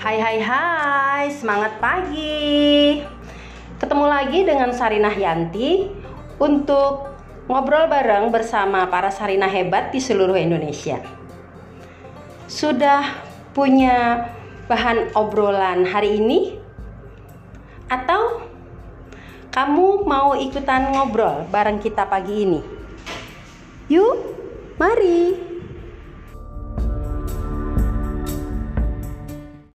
Hai hai hai, semangat pagi. Ketemu lagi dengan Sarinah Yanti untuk ngobrol bareng bersama para Sarinah hebat di seluruh Indonesia. Sudah punya bahan obrolan hari ini? Atau kamu mau ikutan ngobrol bareng kita pagi ini? Yuk, mari.